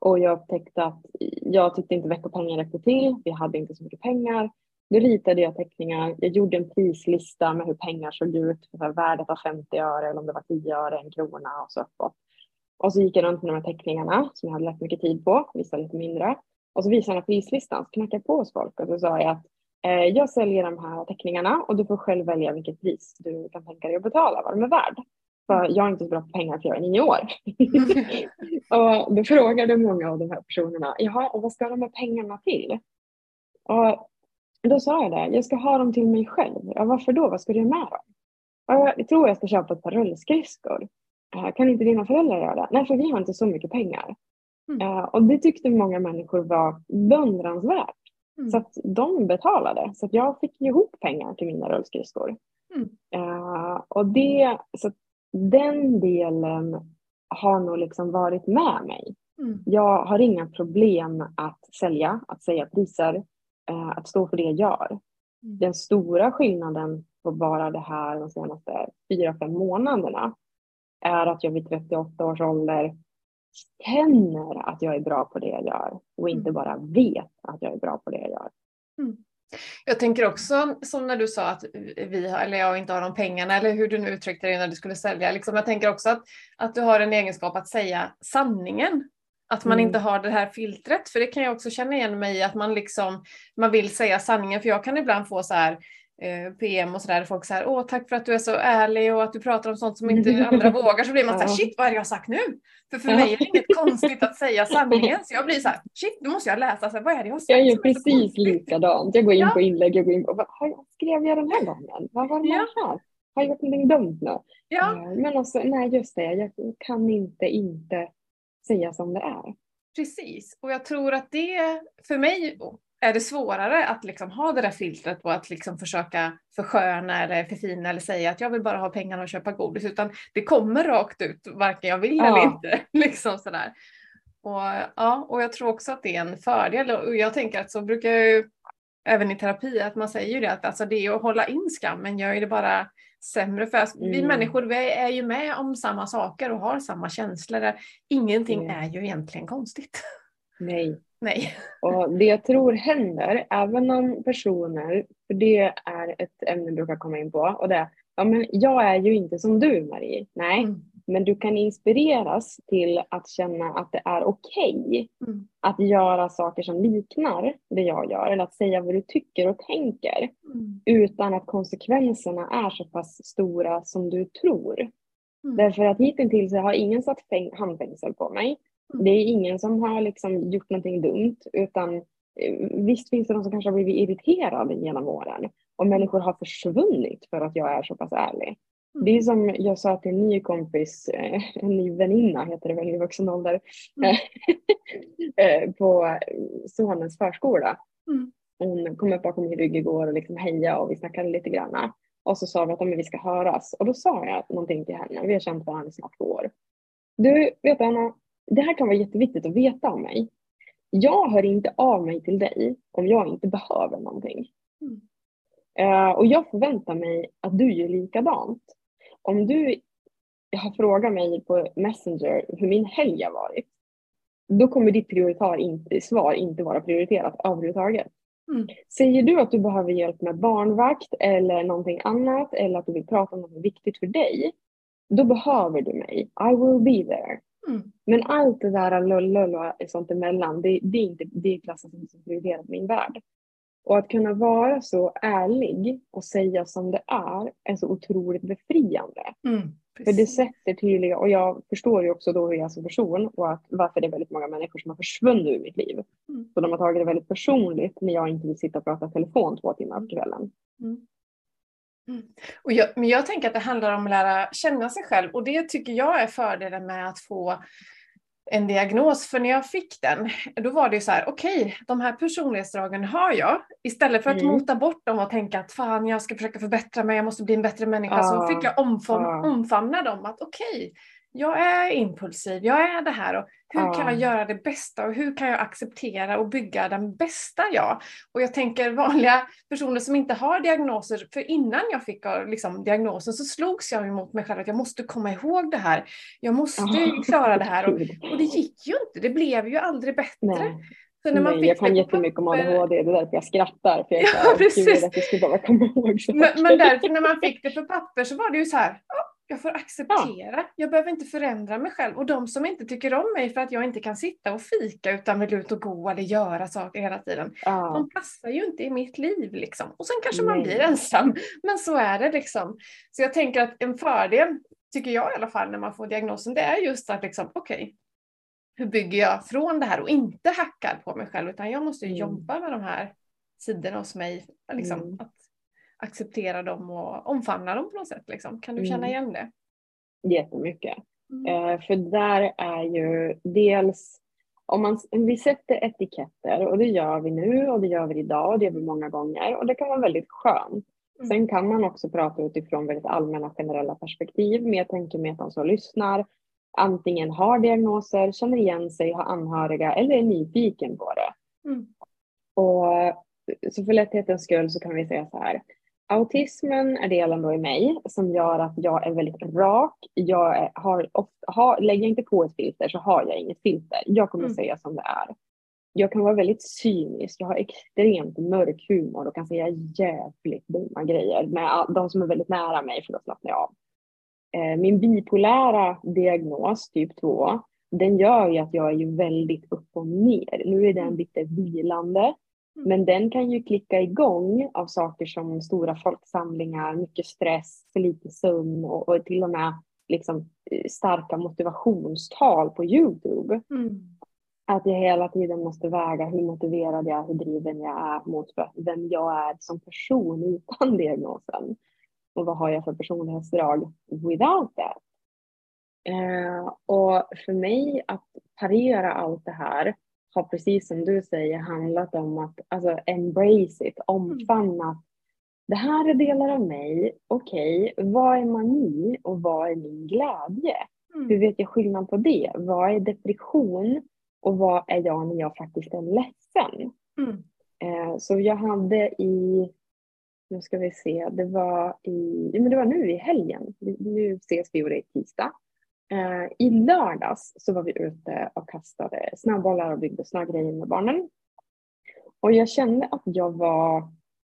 och jag upptäckte att jag tyckte inte veckopengen räckte till, vi hade inte så mycket pengar. Då ritade jag teckningar, jag gjorde en prislista med hur pengar såg ut, för så här, värdet var 50 öre eller om det var 10 öre, en krona och så uppåt. Och så gick jag runt med de här teckningarna som jag hade lagt mycket tid på, vissa lite mindre. Och så visade jag prislistan, så knackade jag på hos folk och så sa jag att jag säljer de här teckningarna och du får själv välja vilket pris du kan tänka dig att betala, vad de är värd. För jag är inte så bra på pengar för jag är nio år. (laughs) och då frågade många av de här personerna, jaha, och vad ska de här pengarna till? Och då sa jag det, jag ska ha dem till mig själv. Ja, varför då? Vad ska du göra med dem? Ja, jag tror jag ska köpa ett par rullskridskor. Eh, Kan inte dina föräldrar göra det? Nej, för vi har inte så mycket pengar. Mm. Eh, Och det tyckte många människor var beundransvärt. Mm. Så att de betalade. Så att jag fick ihop pengar till mina rullskridskor. Mm. Eh, och det, så den delen har nog liksom varit med mig. Mm. Jag har inga problem att sälja, att säga priser, eh, att stå för det jag gör. Mm. Den stora skillnaden på bara det här de senaste fyra, fem månaderna är att jag vid 38 års ålder känner att jag är bra på det jag gör och inte Mm. bara vet att jag är bra på det jag gör. Jag tänker också som när du sa att vi har, eller jag inte har de pengarna eller hur du nu uttryckte det när du skulle sälja. Liksom, jag tänker också att, att du har en egenskap att säga sanningen. Att man Mm. inte har det här filtret. För det kan jag också känna igen mig i att man liksom man vill säga sanningen. För jag kan ibland få så här eh, PM och sådär. Folk säger åh tack för att du är så ärlig och att du pratar om sånt som inte (laughs) andra vågar. Så blir man så här Ja. shit vad det jag har sagt nu? För för mig är det inget (laughs) konstigt att säga sanningen. Så jag blir så här shit nu måste jag läsa. Så här, vad är det jag har sagt? Jag gör precis konstigt?" likadant. Jag går in Ja. på inlägg, jag går in på vad har jag, skrev jag den här gången? Vad var det Ja. här? Har jag gjort någonting dumt nu? Ja. Eh, Men alltså, nej just det, jag kan inte inte säga som det är. Precis, och jag tror att det för mig är det svårare att liksom ha det där filtret på att liksom försöka försköna eller förfina eller säga att jag vill bara ha pengarna och köpa godis utan det kommer rakt ut varken jag vill Ja. eller inte. (laughs) Liksom sådär. Och, ja, och jag tror också att det är en fördel och jag tänker att så brukar jag ju även i terapi att man säger ju det att alltså det är att hålla in skammen gör ju det bara sämre för oss. vi Mm. människor vi är ju med om samma saker och har samma känslor. Ingenting Mm. är ju egentligen konstigt. (laughs) Nej. Nej. Och det jag tror händer, även om personer, för det är ett ämne jag brukar komma in på, och det är, ja men jag är ju inte som du Marie. Nej, Mm. men du kan inspireras till att känna att det är okej Mm. att göra saker som liknar det jag gör, eller att säga vad du tycker och tänker, Mm. utan att konsekvenserna är så pass stora som du tror. Mm. Därför att hittills har ingen satt fäng- handfängsel på mig. Mm. Det är ingen som har liksom gjort någonting dumt, utan eh, visst finns det de som kanske har blivit irriterade genom åren. Och människor har försvunnit för att jag är så pass ärlig. Mm. Det är som jag sa till en ny kompis, eh, en ny väninna heter det väl i vuxen ålder, Mm. eh, (laughs) på sonens förskola. Mm. Hon kom upp bakom min rygg igår och liksom hejade och vi snackade lite grann. Och så sa vi att vi ska höras. Och då sa jag någonting till henne. Vi har känt varandra i snart två år. Du, vet Anna, det här kan vara jätteviktigt att veta om mig. Jag hör inte av mig till dig om jag inte behöver någonting. Mm. Eh, och jag förväntar mig att du gör likadant. Om du har frågat mig på Messenger hur min helg har varit, då kommer ditt prioritar inte, svar inte vara prioriterat överhuvudtaget. Mm. Säger du att du behöver hjälp med barnvakt eller någonting annat eller att du vill prata om något viktigt för dig, då behöver du mig. I will be there. Mm. Men allt det där lull och sånt emellan, det, det är inte det klassas inte som prioriterat min värld. Och att kunna vara så ärlig och säga som det är, är så otroligt befriande. Mm, för det sätter tydliga, och jag förstår ju också då hur jag är som person och att varför det är väldigt många människor som har försvunnit ur mitt liv. Mm. Så de har tagit det väldigt personligt när jag inte vill sitta och prata telefon två timmar på kvällen. Mm. Mm. Och jag, men jag tänker att det handlar om att lära känna sig själv och det tycker jag är fördelen med att få en diagnos. För när jag fick den, då var det så här, okej, okay, de här personlighetsdragen har jag. Istället för att mm. mota bort dem och tänka att fan, jag ska försöka förbättra mig, jag måste bli en bättre människa, ah. så fick jag omfam ah. omfamna dem. Att okej, okay, jag är impulsiv, jag är det här och hur ja. kan jag göra det bästa och hur kan jag acceptera och bygga den bästa jag? Och jag tänker vanliga personer som inte har diagnoser, för innan jag fick liksom, diagnosen så slogs jag emot mig själv att jag måste komma ihåg det här. Jag måste oh, klara det här och, (laughs) och, det gick ju inte, det blev ju aldrig bättre. Nej. Så när man Nej, jag kan jättemycket om ADHD, det är därför jag skrattar. För jag (laughs) ja, precis. Att jag ska bara komma ihåg men, men därför när man fick det på papper så var det ju så här, jag får acceptera. Ja. Jag behöver inte förändra mig själv. Och de som inte tycker om mig för att jag inte kan sitta och fika utan vill ut och gå eller göra saker hela tiden. Ja. De passar ju inte i mitt liv liksom. Och sen kanske Nej. man blir ensam. Men så är det liksom. Så jag tänker att en fördel, tycker jag i alla fall när man får diagnosen, det är just att liksom, okej, okay, hur bygger jag från det här och inte hackar på mig själv utan jag måste mm. jobba med de här sidorna hos mig. Liksom, mm. att acceptera dem och omfamna dem på något sätt. Liksom. Kan du känna mm. igen det? Jättemycket. Mm. Eh, för där är ju dels om, man, vi sätter etiketter och det gör vi nu och det gör vi idag och det gör vi många gånger och det kan vara väldigt skönt. Mm. Sen kan man också prata utifrån väldigt allmänna generella perspektiv. Men jag tänker mig att de som lyssnar antingen har diagnoser, känner igen sig, har anhöriga eller är nyfiken på det. Mm. Och så för lätthetens skull så kan vi säga så här. Autismen är delen då i mig som gör att jag är väldigt rak. Jag har ofta, har, lägger jag inte på ett filter så har jag inget filter. Jag kommer mm. säga som det är. Jag kan vara väldigt cynisk, jag har extremt mörk humor och kan säga jävligt dumma grejer med de som är väldigt nära mig för då slappnar jag av. Eh, min bipolära diagnos, typ 2, den gör ju att jag är ju väldigt upp och ner. Nu är den mm. lite vilande. Men den kan ju klicka igång av saker som stora folksamlingar, mycket stress, för lite sömn och, och till och med liksom eh, starka motivationstal på Youtube. Mm. Att jag hela tiden måste väga hur motiverad jag är, hur driven jag är mot vem jag är som person utan (laughs) diagnosen. Och vad har jag för personlighetsdrag without that? Eh, och för mig att parera allt det här har precis som du säger handlat om att alltså, embrace it, omfamna. Mm. Det här är delar av mig, okej, okay, vad är mani och vad är min glädje? Mm. Hur vet jag skillnad på det? Vad är depression och vad är jag när jag faktiskt är ledsen? Mm. Eh, så jag hade i, nu ska vi se, det var i, men det var nu i helgen, nu ses vi och det är tisdag. Eh, I lördags så var vi ute och kastade snöbollar och byggde snögrejer med barnen. Och jag kände att jag var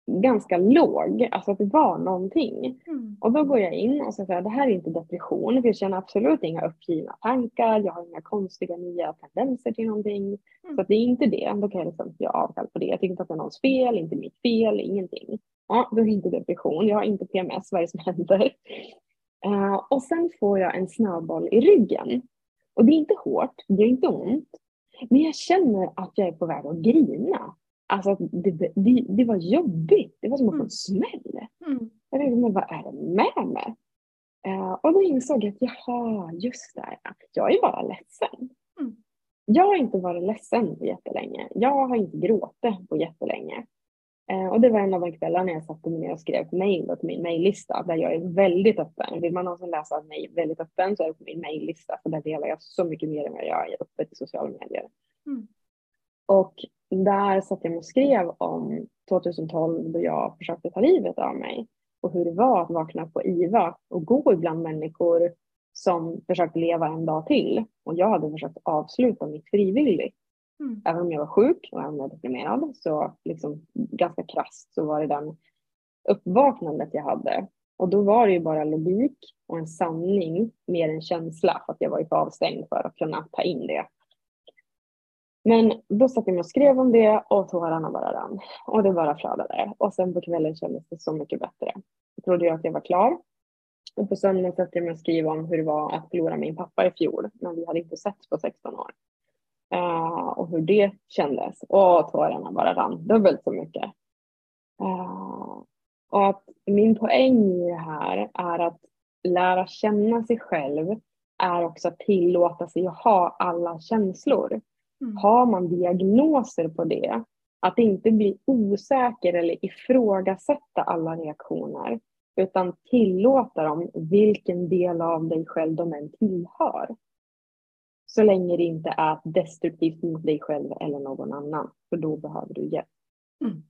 ganska låg, alltså att det var någonting. Mm. Och då går jag in och säger att det här är inte depression, för jag känner absolut inga uppgivna tankar, jag har inga konstiga nya tendenser till någonting. Mm. Så det är inte det, då kan jag liksom göra avkall på det. Jag tycker inte att det är någons fel, inte mitt fel, ingenting. Ja, då är det inte depression, jag har inte PMS, vad är det som händer? Uh, och sen får jag en snöboll i ryggen. Och det är inte hårt, det gör inte ont. Men jag känner att jag är på väg att grina. Alltså det, det, det var jobbigt. Det var som att få en mm. smäll. Mm. Jag tänkte, men vad är det med mig? Uh, och då insåg jag att jaha, just det. Jag är bara ledsen. Mm. Jag har inte varit ledsen på jättelänge. Jag har inte gråtit på jättelänge. Eh, och det var en av de kvällarna jag satte mig ner och skrev mejl till min mejllista där jag är väldigt öppen. Vill man någonsin läsa mig väldigt öppen så är det på min mejllista för där delar jag så mycket mer än vad jag gör öppet i sociala medier. Mm. Och där satt jag och skrev om 2012 då jag försökte ta livet av mig och hur det var att vakna på IVA och gå ibland människor som försökte leva en dag till och jag hade försökt avsluta mitt frivilligt. Mm. Även om jag var sjuk och även om jag var deprimerad så liksom ganska krasst så var det den uppvaknandet jag hade. Och då var det ju bara logik och en sanning mer än känsla för att jag var ju för avstängd för att kunna ta in det. Men då satt jag och skrev om det och tårarna bara rann. Och det bara flödade. Och sen på kvällen kändes det så mycket bättre. Jag trodde jag att jag var klar. Och på söndagen satt jag med och skrev om hur det var att förlora min pappa i fjol. Men vi hade inte sett på 16 år. Uh, och hur det kändes. Och tårarna bara rann dubbelt så mycket. Uh, och att min poäng i det här är att lära känna sig själv är också att tillåta sig att ha alla känslor. Mm. Har man diagnoser på det, att inte bli osäker eller ifrågasätta alla reaktioner, utan tillåta dem vilken del av dig själv de än tillhör. Så länge det inte är destruktivt mot dig själv eller någon annan, för då behöver du hjälp. Mm.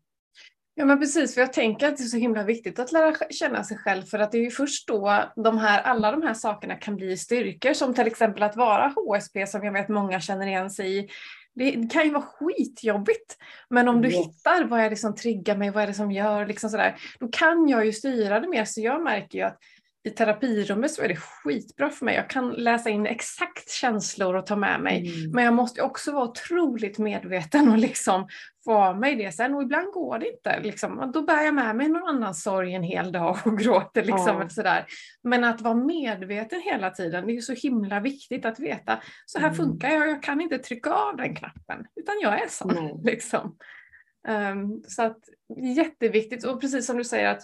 Ja men precis, för jag tänker att det är så himla viktigt att lära känna sig själv för att det är ju först då de här, alla de här sakerna kan bli styrkor som till exempel att vara HSP som jag vet många känner igen sig i. Det kan ju vara skitjobbigt. Men om du yes. hittar vad är det som triggar mig, vad är det som gör, liksom sådär, då kan jag ju styra det mer. Så jag märker ju att i terapirummet så är det skitbra för mig. Jag kan läsa in exakt känslor och ta med mig. Mm. Men jag måste också vara otroligt medveten och liksom få av mig det sen. Och ibland går det inte. Liksom. Då bär jag med mig någon annan sorg en hel dag och (laughs) gråter. Liksom, ja. sådär. Men att vara medveten hela tiden, det är så himla viktigt att veta. Så här mm. funkar jag, jag kan inte trycka av den knappen. Utan jag är sån. Mm. (laughs) Liksom. Um, så att jätteviktigt. Och precis som du säger att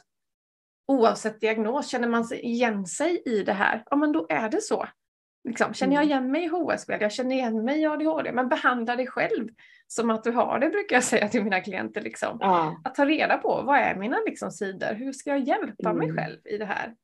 oavsett diagnos, känner man igen sig i det här, ja men då är det så. Liksom, känner jag mm. igen mig i HSB, jag känner igen mig i ADHD, men behandla dig själv som att du har det brukar jag säga till mina klienter. Liksom. Ja. Att ta reda på vad är mina liksom, sidor, hur ska jag hjälpa mm. mig själv i det här?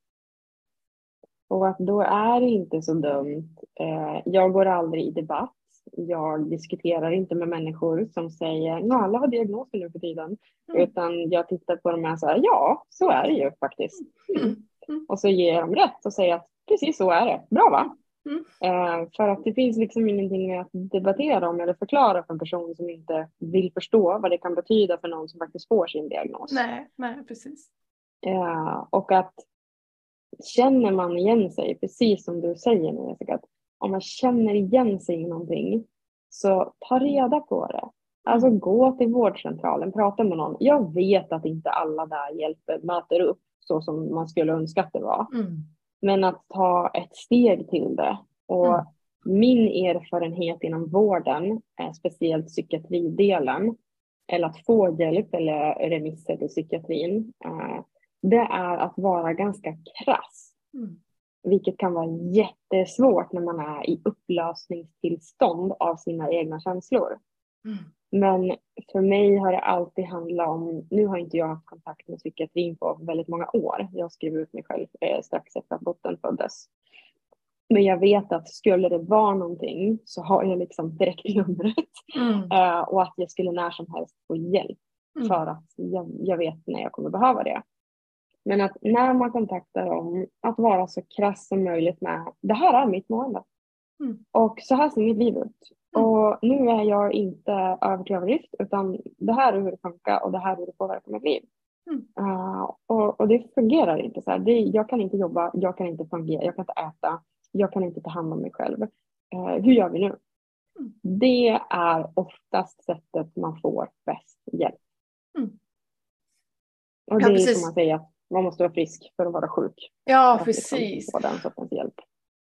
Och att då är det inte så dumt. Eh, jag går aldrig i debatt jag diskuterar inte med människor som säger att alla har diagnoser nu för tiden. Mm. Utan jag tittar på dem och säger ja, så är det ju faktiskt. Mm. Mm. Och så ger jag dem rätt och säger att precis så är det. Bra va? Mm. Eh, för att det finns liksom ingenting att debattera om eller förklara för en person som inte vill förstå vad det kan betyda för någon som faktiskt får sin diagnos. Nej, nej precis. Eh, och att känner man igen sig, precis som du säger nu Jessica, att om man känner igen sig i någonting, så ta reda på det. Alltså gå till vårdcentralen, prata med någon. Jag vet att inte alla där hjälper, möter upp så som man skulle önska att det var. Mm. Men att ta ett steg till det. Och mm. min erfarenhet inom vården, speciellt psykiatridelen, eller att få hjälp eller remisser till psykiatrin, eh, det är att vara ganska krass. Mm. Vilket kan vara jättesvårt när man är i upplösningstillstånd av sina egna känslor. Mm. Men för mig har det alltid handlat om, nu har inte jag haft kontakt med psykiatrin på väldigt många år. Jag skrev ut mig själv eh, strax efter att botten föddes. Men jag vet att skulle det vara någonting så har jag liksom direktnumret mm. uh, (laughs) och att jag skulle när som helst få hjälp mm. för att jag, jag vet när jag kommer behöva det. Men att när man kontaktar dem, att vara så krass som möjligt med det här är mitt mående. Mm. Och så här ser mitt liv ut. Mm. Och nu är jag inte över till överdrift utan det här är hur det funkar och det här är hur det påverkar mitt liv. Mm. Uh, och, och, det fungerar inte så här. Det, jag kan inte jobba, jag kan inte fungera, jag kan inte äta, jag kan inte ta hand om mig själv. Uh, hur gör vi nu? Mm. Det är oftast sättet man får bäst hjälp. Mm. Och det ja, är som man säger, man måste vara frisk för att vara sjuk. Ja, liksom precis. Liksom den sortens hjälp.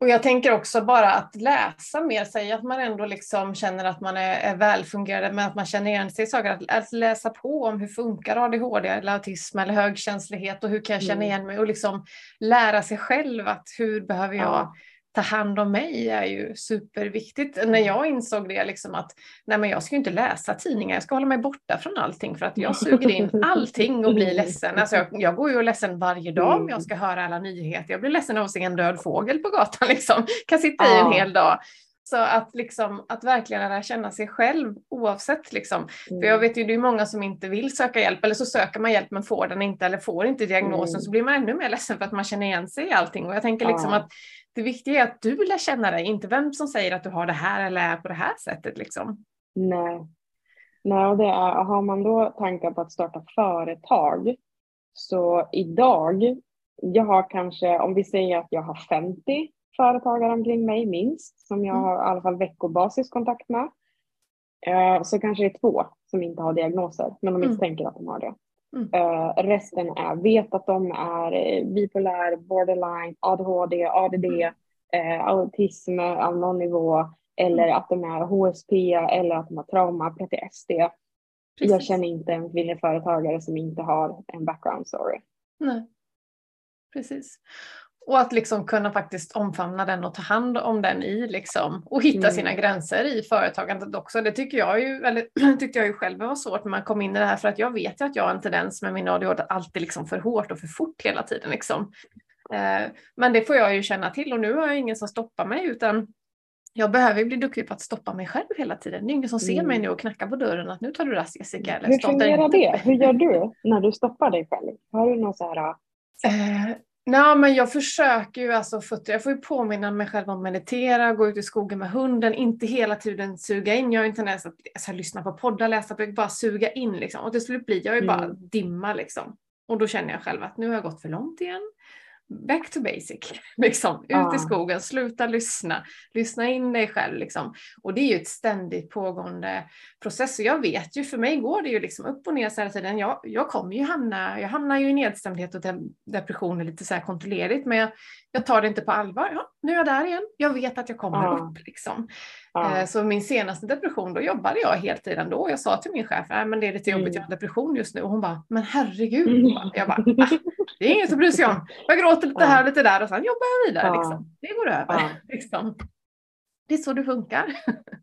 Och jag tänker också bara att läsa mer, säga att man ändå liksom känner att man är, är välfungerande, men att man känner igen sig i saker. Att, att, läsa på om hur funkar ADHD eller autism eller högkänslighet och hur kan jag känna mm. igen mig och liksom lära sig själv att hur behöver jag ja ta hand om mig är ju superviktigt. När mm. jag insåg det, liksom att nej men jag ska inte läsa tidningar, jag ska hålla mig borta från allting för att jag suger in allting och blir ledsen. Alltså jag, jag går ju och ledsen varje dag om jag ska höra alla nyheter. Jag blir ledsen av att se en död fågel på gatan, (laughs) liksom. kan sitta i en hel dag. Så att, liksom, att verkligen lära känna sig själv oavsett. Liksom. Mm. För jag vet ju det är många som inte vill söka hjälp eller så söker man hjälp men får den inte eller får inte diagnosen mm. så blir man ännu mer ledsen för att man känner igen sig i allting. Och jag tänker liksom ja. att det viktiga är att du lär känna dig, inte vem som säger att du har det här eller är på det här sättet. Liksom. Nej. Nej, och det är, har man då tankar på att starta företag så idag, jag har kanske, om vi säger att jag har 50 företagare omkring mig minst, som jag har i alla fall veckobasis kontakt med. Eh, så kanske det är två som inte har diagnoser, men de Mm. misstänker att de har det. Mm. Eh, resten är, vet att de är eh, bipolär, borderline, ADHD, ADD, eh, autism av någon nivå eller att de är HSP eller att de har trauma, PTSD. Jag Precis. känner inte en kvinnlig företagare som inte har en background story. Nej. Precis. Och att liksom kunna faktiskt omfamna den och ta hand om den i liksom och hitta Mm. sina gränser i företagandet också. Det tycker jag ju, eller (clears throat) tyckte jag ju själv var svårt när man kom in i det här för att jag vet ju att jag har en tendens med min ADHD att alltid liksom för hårt och för fort hela tiden liksom. Eh, Men det får jag ju känna till och nu har jag ingen som stoppar mig utan jag behöver bli duktig på att stoppa mig själv hela tiden. Det är ingen som ser Mm. mig nu och knackar på dörren att nu tar du rast Jessica. Eller Hur fungerar det? Hur gör du när du stoppar dig själv? Har du någon så här, Eh, Nej, men jag försöker ju alltså, jag får ju påminna mig själv om att meditera, gå ut i skogen med hunden, inte hela tiden suga in. Jag har en tendens att alltså, lyssna på poddar, läsa böcker, bara suga in liksom. Och till slut blir jag ju bara Mm. dimma liksom. Och då känner jag själv att nu har jag gått för långt igen. Back to basic, (laughs) liksom. Ut Ja. i skogen, sluta lyssna, lyssna in dig själv liksom. Och det är ju ett ständigt pågående process. Och jag vet ju, för mig går det ju liksom upp och ner så hela tiden. Jag, jag kommer ju hamna, jag hamnar ju i nedstämdhet och de- depression lite så här kontrollerligt, men jag, jag tar det inte på allvar. Ja, nu är jag där igen. Jag vet att jag kommer Ja. upp liksom. ja, Eh, Så min senaste depression, då jobbade jag heltid då. Jag sa till min chef, nej men det är lite jobbigt, Mm. jag har depression just nu. Och hon bara, men herregud. Mm. (laughs) Jag bara, ah, det är inget att bry sig om. Jag gråter lite här och lite där och sen jobbar jag vidare. Ja. Liksom. Det går över. Ja. Liksom. Det är så det funkar.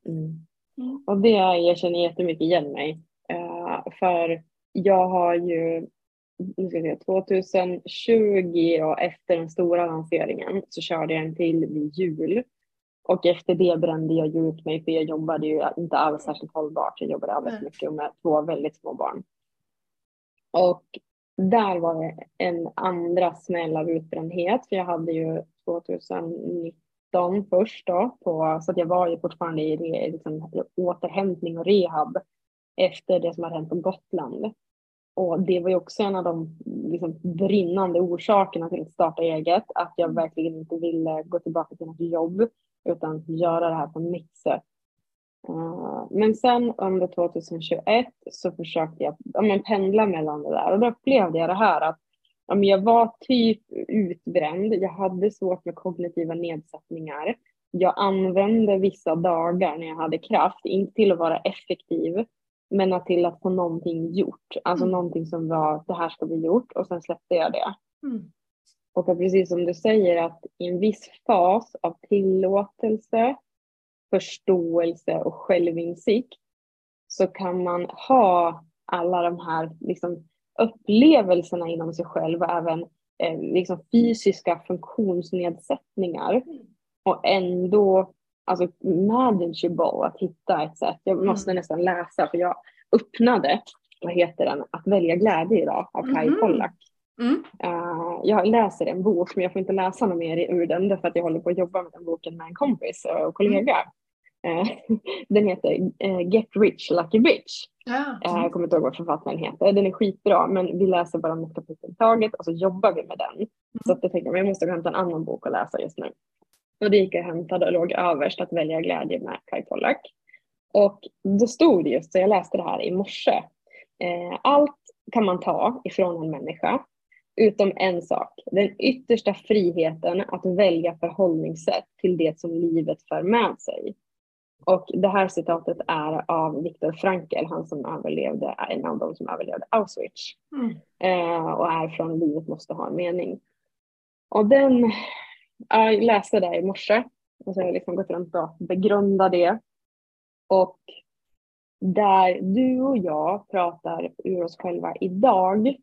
Mm. Mm. Och det, jag känner jättemycket igen mig. Eh, för jag har ju, nu ska jag se, 2020 och efter den stora lanseringen så körde jag en till vid jul. Och efter det brände jag ju ut mig för jag jobbade ju inte alls särskilt hållbart. Jag jobbade alldeles Nej. mycket med två väldigt små barn. Och där var det en andra smäll av utbrändhet för jag hade ju 2019 först då på, så att jag var ju fortfarande i re, liksom, återhämtning och rehab efter det som hade hänt på Gotland. Och det var ju också en av de liksom, brinnande orsakerna till att starta eget, att jag verkligen inte ville gå tillbaka till något jobb utan göra det här på mitt sätt. Eh, Men sen under 2021 så försökte jag ja, men pendla mellan det där och då upplevde jag det här att ja, men jag var typ utbränd, jag hade svårt med kognitiva nedsättningar. Jag använde vissa dagar när jag hade kraft, inte till att vara effektiv, men att till att få någonting gjort. Alltså Mm. någonting som var, det här ska bli gjort och sen släppte jag det. Mm. Och precis som du säger att i en viss fas av tillåtelse, förståelse och självinsikt så kan man ha alla de här liksom, upplevelserna inom sig själv och även eh, liksom, fysiska funktionsnedsättningar och ändå alltså, manageable att hitta ett sätt. Jag måste Mm. nästan läsa för jag öppnade, vad heter den, Att välja glädje idag av Kai Mhm. Pollak. Mm. Eh, jag läser en bok, men jag får inte läsa något mer ur den därför att jag håller på att jobba med den boken med en kompis och kollega. Eh, (laughs) den heter eh, Get Rich Lucky Bitch. Ja. Eh, jag kommer inte ihåg vad författaren heter. Den är skitbra, men vi läser bara något kapitel i taget och så jobbar vi med den. Så att jag tänkte att jag måste gå och hämta en annan bok och läsa just nu. Och det gick jag och hämtade och låg överst att välja glädje med Kai Pollak. Och då stod det just, så jag läste det här i morse. Allt kan man ta ifrån en människa, utom en sak. Den yttersta friheten att välja förhållningssätt till det som livet för med sig. Och det här citatet är av Viktor Frankl, han som överlevde, en av de som överlevde Auschwitz. Mm. Eh, och är från Livet måste ha en mening. Och den, jag läste det i morse och så har jag liksom gått runt och begrundat det. Och där du och jag pratar ur oss själva idag,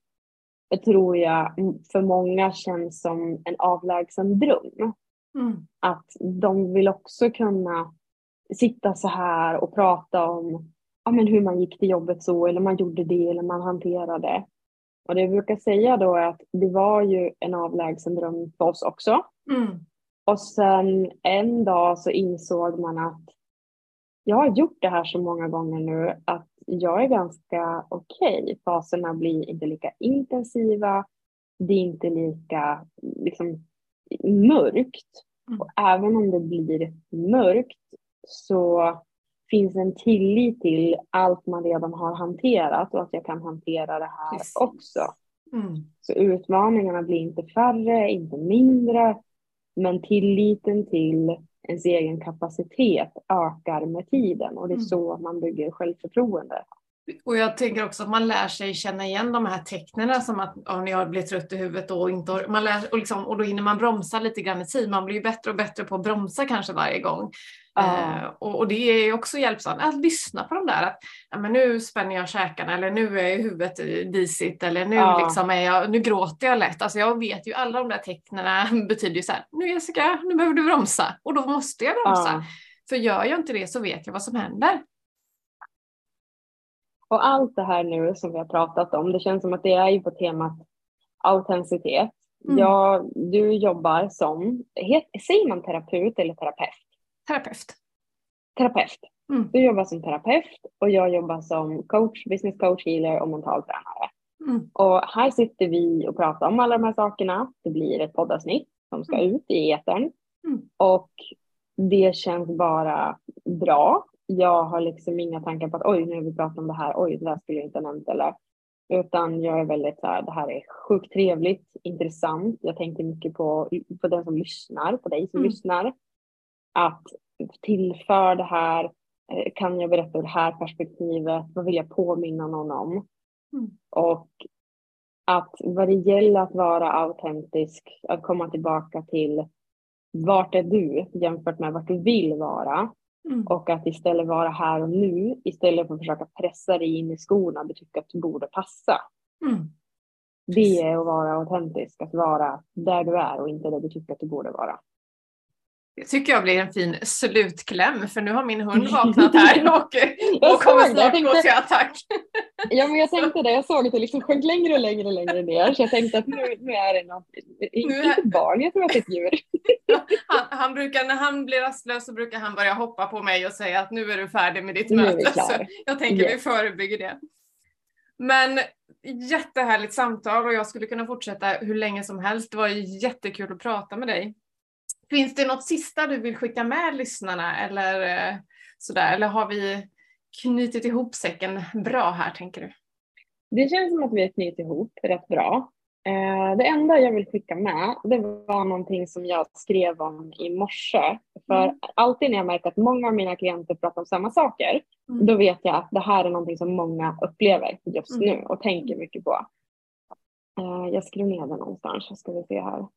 det tror jag för många känns som en avlägsen dröm. Mm. Att de vill också kunna sitta så här och prata om ja, men hur man gick till jobbet så, eller man gjorde det, eller man hanterade. Och det jag brukar säga då är att det var ju en avlägsen dröm för oss också. Mm. Och sen en dag så insåg man att jag har gjort det här så många gånger nu att jag är ganska okej. Okay. Faserna blir inte lika intensiva. Det är inte lika liksom, mörkt. Mm. Och även om det blir mörkt så finns en tillit till allt man redan har hanterat och att jag kan hantera det här Precis. också. Mm. Så utmaningarna blir inte färre, inte mindre, men tilliten till ens egen kapacitet ökar med tiden och det är mm. så man bygger självförtroende. Och jag tänker också att man lär sig känna igen de här tecknen som att om jag blir trött i huvudet och inte man lär, och, liksom, och då hinner man bromsa lite grann i tid. Man blir ju bättre och bättre på att bromsa kanske varje gång. Uh. Eh, och, och, det är också hjälpsamt att lyssna på de där. Att, ja, men nu spänner jag käkarna eller nu är huvudet disigt eller nu, uh. liksom är jag, nu gråter jag lätt. Alltså jag vet ju alla de där tecknen (laughs) betyder ju så här, nu Jessica, nu behöver du bromsa och då måste jag bromsa. Uh. För gör jag inte det så vet jag vad som händer. Och allt det här nu som vi har pratat om, det känns som att det är ju på temat autenticitet. Mm. Jag, du jobbar som, säger man terapeut eller terapeut? Terapeut. Terapeut. Mm. Du jobbar som terapeut och jag jobbar som coach, business coach, healer och mentaltränare. Mm. Och här sitter vi och pratar om alla de här sakerna. Det blir ett poddavsnitt som ska mm. ut i etern. Mm. Och det känns bara bra jag har liksom inga tankar på att oj, nu har vi pratat om det här, oj, det där skulle jag inte ha nämnt eller utan jag är väldigt så här, det här är sjukt trevligt, intressant. Jag tänker mycket på, på den som lyssnar, på dig som mm. lyssnar. Att tillför det här, eh, kan jag berätta ur det här perspektivet, vad vill jag påminna någon om? Mm. Och att vad det gäller att vara autentisk, att komma tillbaka till vart är du jämfört med vart du vill vara Mm. Och att istället vara här och nu istället för att försöka pressa dig in i skorna du tycker att du borde passa. Mm. Det är att vara autentisk, att vara där du är och inte där du tycker att du borde vara. Det tycker jag blir en fin slutkläm för nu har min hund (laughs) vaknat här och, och kommer snart tänkte, gå till attack. (laughs) Ja men jag tänkte det, jag såg att det liksom sjönk längre och längre och längre ner så jag tänkte att nu, nu är det något, inte ett barn, jag tror att det är ett djur. (laughs) Han, han, brukar, när han blir rastlös så brukar han börja hoppa på mig och säga att nu är du färdig med ditt möte. Så jag tänker yes. vi förebygger det. Men jättehärligt samtal och jag skulle kunna fortsätta hur länge som helst. Det var jättekul att prata med dig. Finns det något sista du vill skicka med lyssnarna eller eh, sådär? Eller har vi knutit ihop säcken bra här tänker du? Det känns som att vi har knutit ihop rätt bra. Eh, det enda jag vill skicka med, det var någonting som jag skrev om i morse. För mm. alltid när jag märker att många av mina klienter pratar om samma saker, mm. då vet jag att det här är någonting som många upplever just mm. nu och tänker mycket på. Eh, jag skrev ner det någonstans, ska vi se här.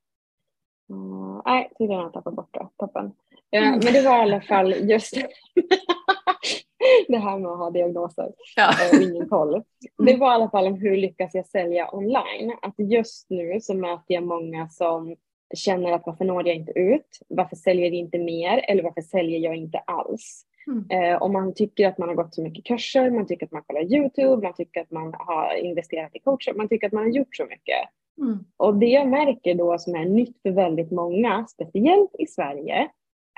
Uh, nej, har jag tappat bort det. Toppen. Uh, mm. Men det var i alla fall just (laughs) det här med att ha diagnoser ja. Eh, och ingen koll. Mm. Det var i alla fall om hur lyckas jag sälja online. Att just nu så möter jag många som känner att varför når jag inte ut? Varför säljer jag inte mer? Eller varför säljer jag inte alls? Mm. Eh, om man tycker att man har gått så mycket kurser, man tycker att man kollar YouTube, man tycker att man har investerat i coacher, man tycker att man har gjort så mycket. Mm. Och det jag märker då som är nytt för väldigt många, speciellt i Sverige,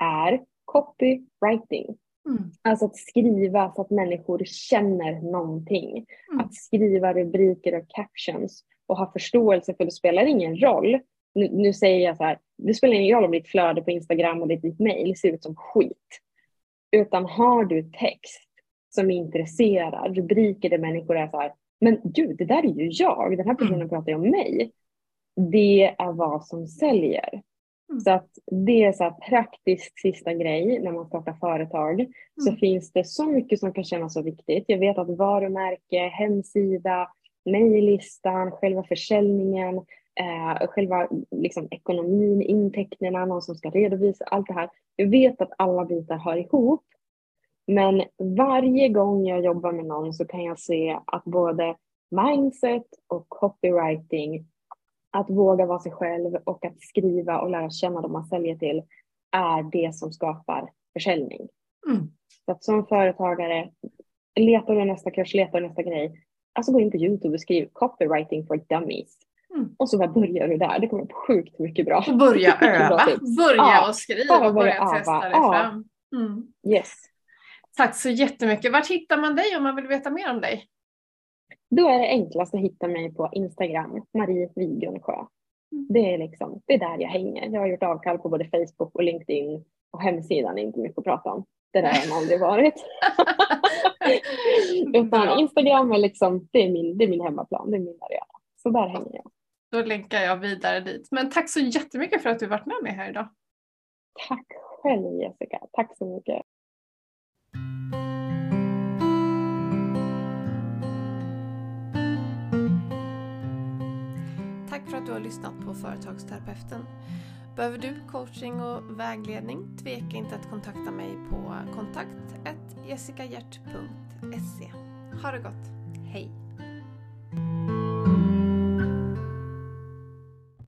är copywriting. Mm. Alltså att skriva så att människor känner någonting. Mm. Att skriva rubriker och captions och ha förståelse för det spelar ingen roll. Nu, nu, säger jag så här, det spelar ingen roll om ditt flöde på Instagram och ditt mail ser ut som skit. Utan har du text som intresserar, rubriker där människor är så här, men gud, det där är ju jag, den här personen mm. pratar ju om mig. Det är vad som säljer. Mm. Så att det är så här praktisk sista grej när man startar företag. Mm. Så finns det så mycket som kan kännas så viktigt. Jag vet att varumärke, hemsida, mejllistan, själva försäljningen, eh, själva liksom, ekonomin, intäkterna, någon som ska redovisa, allt det här. Jag vet att alla bitar hör ihop. Men varje gång jag jobbar med någon så kan jag se att både mindset och copywriting att våga vara sig själv och att skriva och lära känna dem man säljer till är det som skapar försäljning. Mm. Så att som företagare, letar du nästa kurs, letar du nästa grej. Alltså gå in på YouTube och skriv copywriting for dummies. Mm. Och så bara börjar du där, det kommer bli sjukt mycket bra. Och börja öva, börja ja, och skriva och börja, börja testa dig fram. Mm. Yes. Tack så jättemycket. Vart hittar man dig om man vill veta mer om dig? Då är det enklast att hitta mig på Instagram, Marie Wigensjö. Mm. Det är, liksom, det är där jag hänger. Jag har gjort avkall på både Facebook och LinkedIn och hemsidan är inte mycket att prata om. Det där har den aldrig varit. (laughs) Utan Instagram är liksom, det är, min, det är min hemmaplan, det är min arena. Så där hänger jag. Då länkar jag vidare dit. Men tack så jättemycket för att du varit med mig här idag. Tack själv Jessica. Tack så mycket. Tack för att du har lyssnat på Företagsterapeuten. Behöver du coaching och vägledning? Tveka inte att kontakta mig på kontakt jessicahjert.se. Ha det gott! Hej!